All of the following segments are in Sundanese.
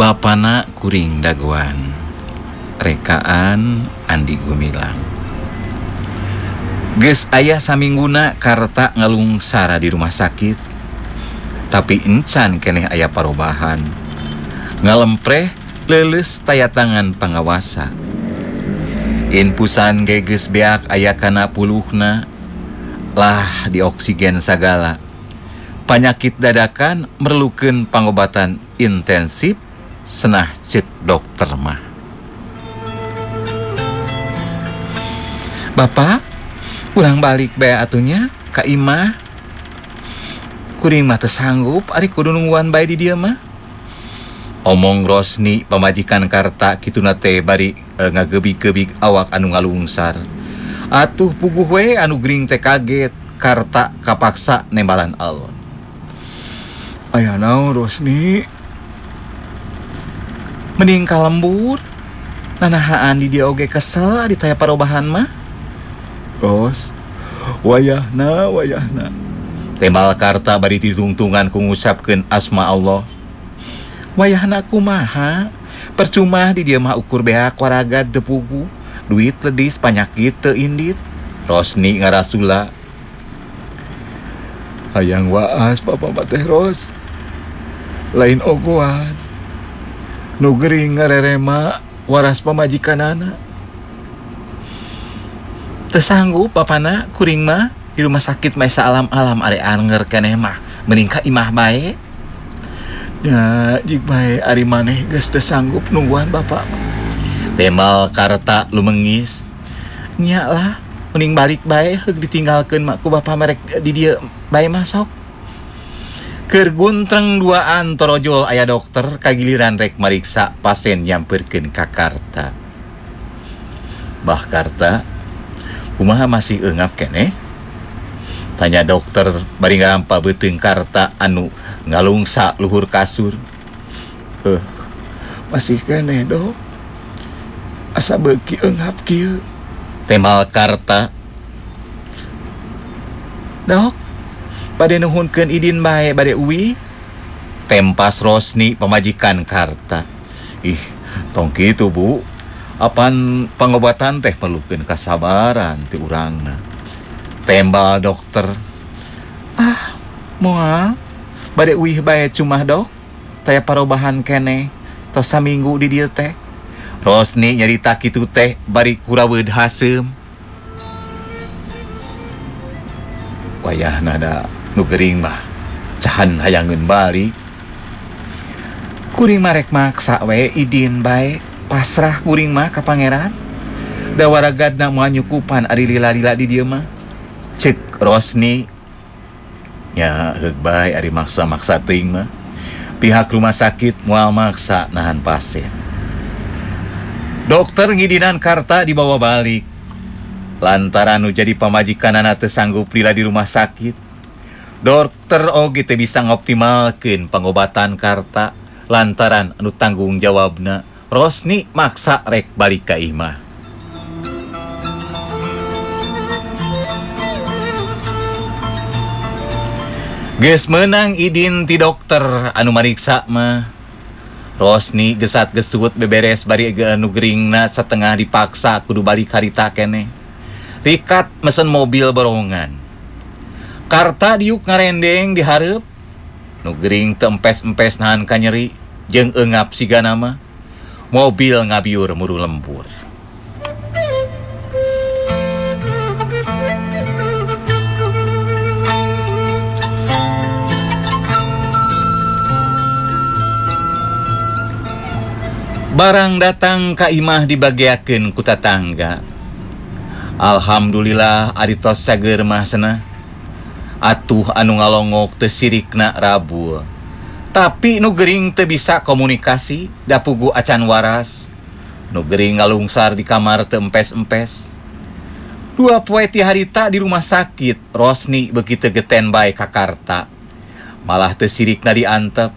Bapana kuring daguan. Rekaan Andi Gumilang. Ges ayah samingguna karta ngalungsara di rumah sakit tapi encan keneh ayah parobahan. Ngalempreh leles taya tangan pengawasa inpusan geges beak ayah kana puluhna lah di oksigen sagala. Penyakit dadakan merlukan pengobatan intensif senah cek dokter mah. Bapak ulang balik be atunya Ka Imah. Kuring mata sanggup Ari kudu nungguan bae di dia mah. Omong Rosni pemajikan karta Kitunate bari eh, e, ngagebi-gebig awak anu ngalungsar. Atuh puguh we anu gering teh kaget karta kapaksa nembalan alon. Ayah naon Rosni? Mending kalembur. Nanahaan di dia oge kesel di taya parobahan mah. Ros Wayahna wayahna. Tembal karta bari ditungtungan ku ngusapkeun asma Allah. Wayahna kumaha percuma di dia mah ukur beak waragad depugu. Duit ledis panyakit teu indit. Rosni ngarasula. Hayang waas papa mateh Ros. Lain ogoan nugering ngarerema waras pemajikan anak tersanggup papana kuring mah di rumah sakit maisa alam-alam are anger keneh mah meningkat imah baik ya jik baik ari maneh geus teu sanggup nungguan bapak Temal karta lumengis. Nya lah mending balik baik heug ditinggalkeun mak ku bapak merek di dia bae masuk Kerguntreng duaan torojol ayah dokter kagiliran rek meriksa pasien nyampirkan kakarta. Bah karta, kumaha masih engap kene? Tanya dokter bari ngarampa beuteung karta anu ngalungsa luhur kasur. Eh, uh, masih kene dok? Asa beuki engap kieu. Temal karta. Dok, Bade nuhunkeun idin bae bade uwi. Tempas Rosni pemajikan karta. Ih, tong kitu Bu. Apan pengobatan teh perlukeun kasabaran ti urangna. Tembal dokter. Ah, moal. Bade uih bae cuma dok. Taya parobahan kene. Tos saminggu di dieu teh. Rosni nyarita kitu teh bari kuraweud haseum. Wayah nada nuing mah cahan hayangun balik kuring marek maksa we idin baik pasrah kuring mah ka pangeran. Dawaragadna moal nyukupan ari lila-lila di dieu mah cek Rosni. Ya heuk bae ari maksa-maksa teuing mah pihak rumah sakit moal maksa nahan pasien. Dokter ngidinan karta dibawa balik. Lantaran nu jadi pamajikan anak teu sanggup lila di rumah sakit. dokter oge teh bisa ngoptimalkan pengobatan karta lantaran anu tanggung jawabna. Rosni maksa rek balik ka imah Ges menang idin ti dokter anu mariksa mah. Rosni gesat gesut beberes bari ge anu geringna setengah dipaksa kudu balik harita kene. Rikat mesen mobil borongan. Karta diuk ngarendeng diharep nugering tempes-empes nahan kanyeri jeng engap siga nama. Mobil ngabiur muru lembur. Barang datang Ka Imah dibagiakeun ku tatangga. Alhamdulillah Aritos Sagermah sena atuh anu ngalongok te sirikna rabul tapi nu gering te bisa komunikasi dapugu acan waras. Nu gering ngalungsar di kamar te empes-empes. Dua poe ti harita di rumah sakit Rosni begitu geten bae Kakarta malah te sirikna diantep.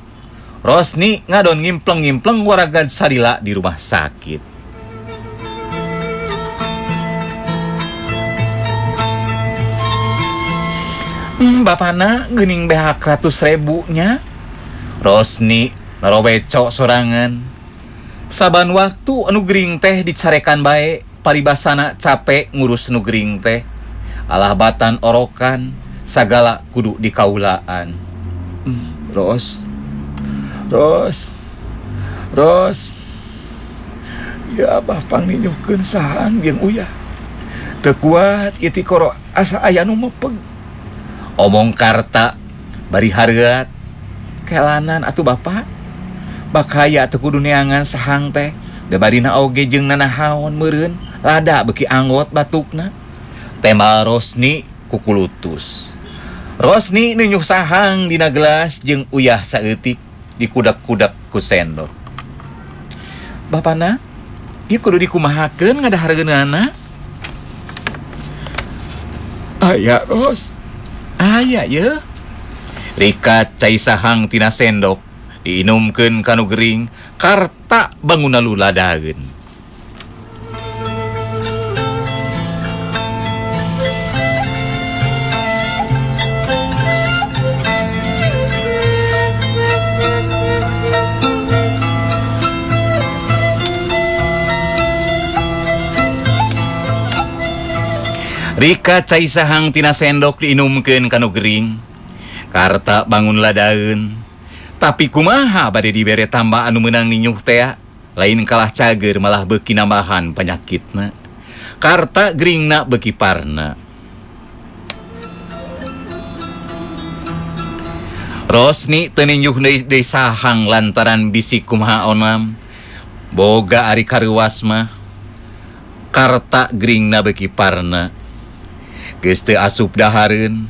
Rosni ngadon ngimpleng-ngimpleng waragan salila di rumah sakit. Hmm, Bapana gening behak ratus ribunya Rosni narowecok sorangan. Saban waktu anu Gering teh dicarekan baik paribasana capek ngurus nu Gering teh. Alah batan orokan sagala kudu dikaulaan. Hmm, Ros. Ros. Ros. Ya abah ninjukeun sahan jeung uyah. Teu kuat itikoro asa aya nu mepeg. omong karta bari harga kelanan atau Bapak? Bakaya atau kudu neangan sahang teh. Da barina oge jeng nana haon meren lada beki anggot batukna. Tema Rosni kukulutus. Rosni nunyuh sahang dina gelas jeng uyah saeutik di kudak-kudak ku sendok. Bapana ieu kudu dikumahakeun ngadahareunana Aya Ros. aya ya Rikat cai sahang tina sendok diinumken kanu Gering karta bangunaula dagen Rika caisahangtina sendok diinumkeun kanu Gering. Karta bangunlah daun tapi kumaha bade dibere tambah anu menang ninyuh tea lain kalah cager malah beki nambahan penyakitna Karta Gringna beki parna. Rosni teninjuh deui sahang lantaran bisik kumaha onam. Boga ari karuwas mah. Karta Gringna beki parna. Geste asup dahareun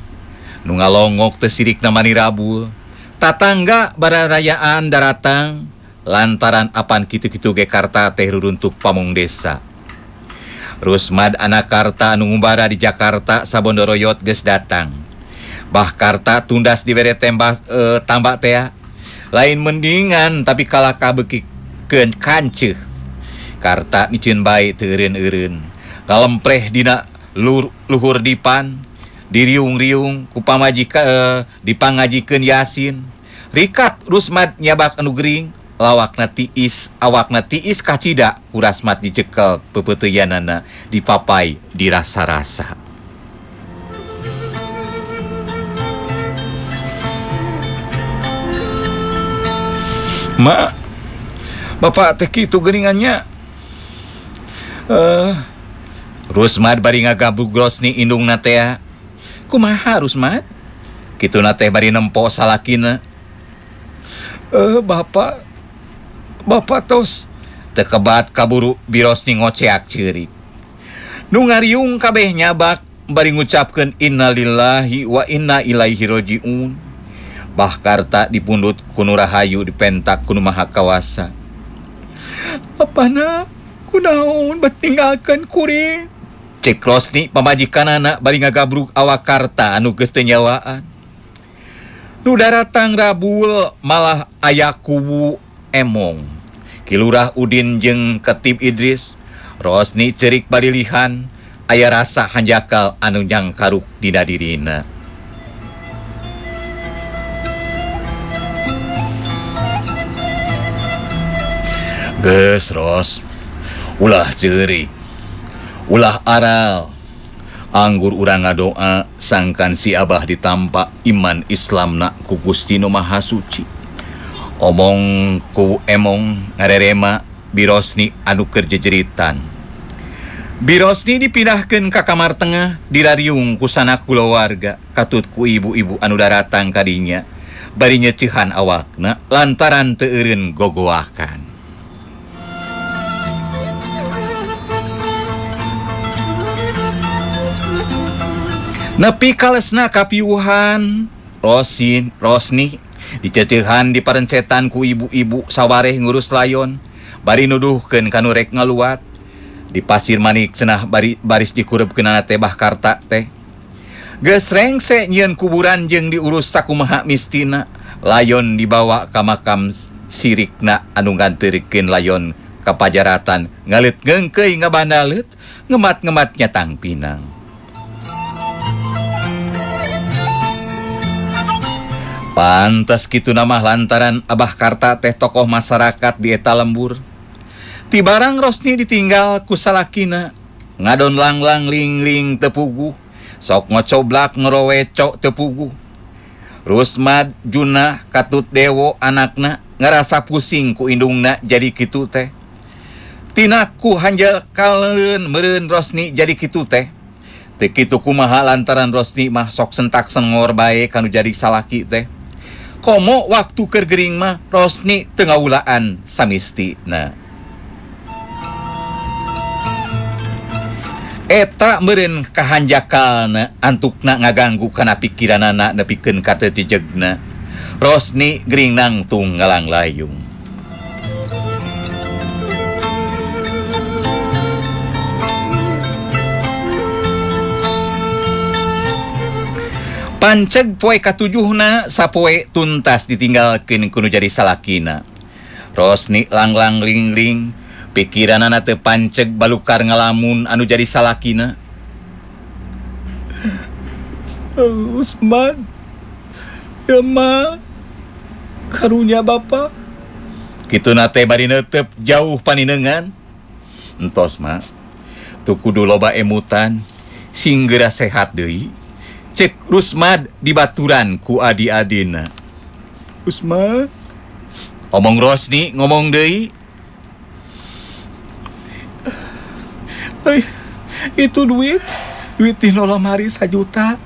nu ngalongok teh sirik namani Rabul tatangga bararayaan daratang lantaran apan kitu-kitu Gekarta teh ruruntuk pamong desa. Rusmad Anakarta Nungumbara di Jakarta Sabondoroyot ges datang. Bah Karta tundas dibere tembas e, eh, tambak teh lain mendingan tapi kalah kabeki kanceuh. Karta micin baik terin-erin kalempreh dina Lur, luhur dipan diriung-riung kupamajika eh, dipangajikan Yasin. Rikat Rusmat nyabak anugering lawakna tiis awakna tiis kacida urasmat dicekel pepeteyanana dipapai dirasa-rasa. Ma Bapak teki itu geningannya eh uh, Rusmad bari ngagabugros ni indung natea. Ah. Kumaha Rusmad? Kitu nate bari nempo salakina. Eh, Bapak. Bapak tos. Tekebat kaburu biros ni ngoceak ciri. Nu ngariung kabeh nyabak bari ngucapkan innalillahi wa inna ilaihi rojiun. Bahkarta dipundut kunurahayu dipentak kunumaha kawasa. Apana? kunaon bat tinggalkan kuring Cekros nih pemajikan anak bari ngagabruk awak karta anu geus teu nyawaan. Nu daratang Rabul malah aya kubu emong. Kilurah Udin jeung Ketib Idris. Rosni cerik balilihan aya rasa hanjakal anu nyangkaruk dina dirina. Geus Ros. ulah ceri ulah aral. Anggur urang ngadoa sangkan si Abah ditampak iman Islam na ku Gusti nu Maha Suci. Omong ku emong ngarerema birosni anu kerja jeritan. Birosni dipindahkan ke kamar tengah dirariung ku sana kulawarga katut ku ibu-ibu anu daratang kadinya. Barinya cihan awakna lantaran teureun gogoakan. nepi kalesna kapiuhan. Rosin Rosni. Dicecehan di parencetan ku ibu-ibu sawareh ngurus layon. Bari nuduhken kanurek ngaluat. Di pasir manik cenah bari, baris dikurep kenana tebah karta teh. Gesrengse nyian kuburan jeng diurus sakumaha mistina. Layon dibawa ka makam sirikna anu gantirikeun layon kapajaratan ngalit gengkei ngabandaleut ngemat-ngematnya tang pinang. pantas gitu nama lantaran Abah Karta teh tokoh masyarakat di Eta lembur. Tibarang Rosni ditinggal kusalakina ngadon langlang lingling tepugu. Sok ngocoblak ngerowecok tepugu. Rusmad Juna katut dewo anakna ngerasa pusing ku indungna jadi kitu teh. Tinaku hanjal kalen meren Rosni jadi kitu teh. Tekitu kumaha lantaran Rosni mah sok sentak sengor bae kanu jadi salaki teh. komo waktu kergering mah Rosni tengahlaan samisti nah eta meren kahanjakalna antukna ngaganggu kana pikiran anak ka kata jejegna Rosni geringnang tunggalang layung. panceg poe katujuhna sapoe tuntas ditinggalkan kuno jadi salakina. Rosni langlang lingling pikiran anak te panceg balukar ngalamun anu jadi salakina. Usman. Ya ma. Karunya bapak kitu nate bari netep jauh paninengan. Entos ma. Tukudu loba emutan singgera sehat deui. cek Rusmad dibaturan ku Adi Adina Usma. omong Rosni ngomong deui. Ay, itu duit. Duit di nolomari sajuta.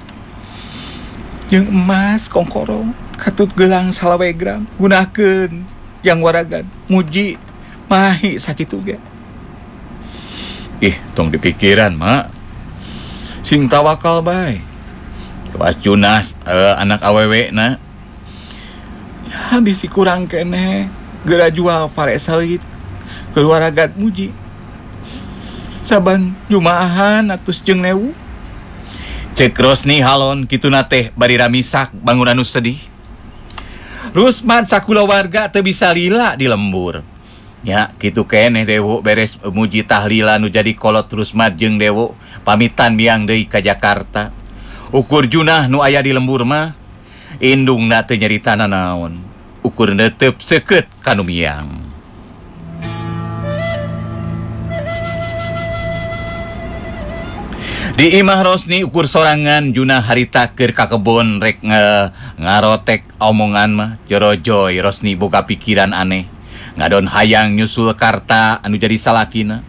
Yang emas kongkorong katut gelang salawe gram gunakan yang waragan muji mahi sakit ge ih tong dipikiran mak. Sing tawakal baik Kewas Junas uh, anak awewe na. Ya bisi kurang kene eh. gera jual pare salit, keluar agat muji. Saban jumaahan atus jeng newu. Cek Rosni halon kitu nate bari ramisak bangunan nu sedih. Rusman sakula warga teu bisa lila di lembur. Ya gitu keneh dewo beres eh, muji tahlila nu jadi kolot Rusman jeung dewo. Pamitan biang deui ka Jakarta. ukur junah nu aya di lembur mah Indung na nyaritana naon. Ukur netep seket kanumiang di Imah Rosni ukur sorangan Juna harita keur ka kebon rek nge ngarotek omongan mah. Jorojoy Rosni boga pikiran aneh. Ngadon hayang nyusul karta anu jadi salakina.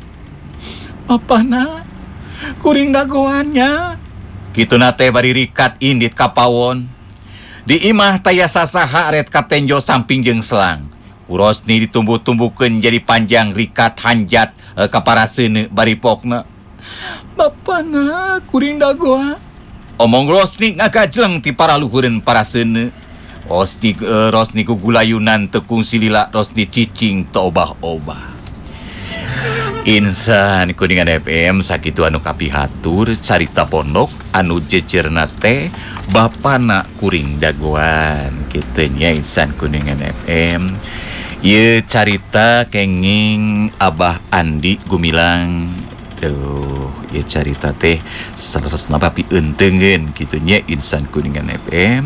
Apa na kuring dagoannya? Kitu nate bari rikat indit kapawon. Di imah taya sasaha aret katenjo samping jeng selang. Urosni ditumbuh-tumbuhkan jadi panjang rikat hanjat eh, kaparasene bari pokna. Bapana kuring dagoa. Omong Rosni ngagajleng ti para luhureun parasene. Rosni, eh, Rosni ku gulayunan tekung silila Rosni cicing taobah-obah. Insan Kuningan FM sakitu anu kapihatur carita pondok anu jecerna teh Bapana Kuring daguan. Kitanya Insan Kuningan FM ye carita kenging Abah Andi Gumilang. Tuh ya carita teh seleres napapi entengen gitunya Insan Kuningan FM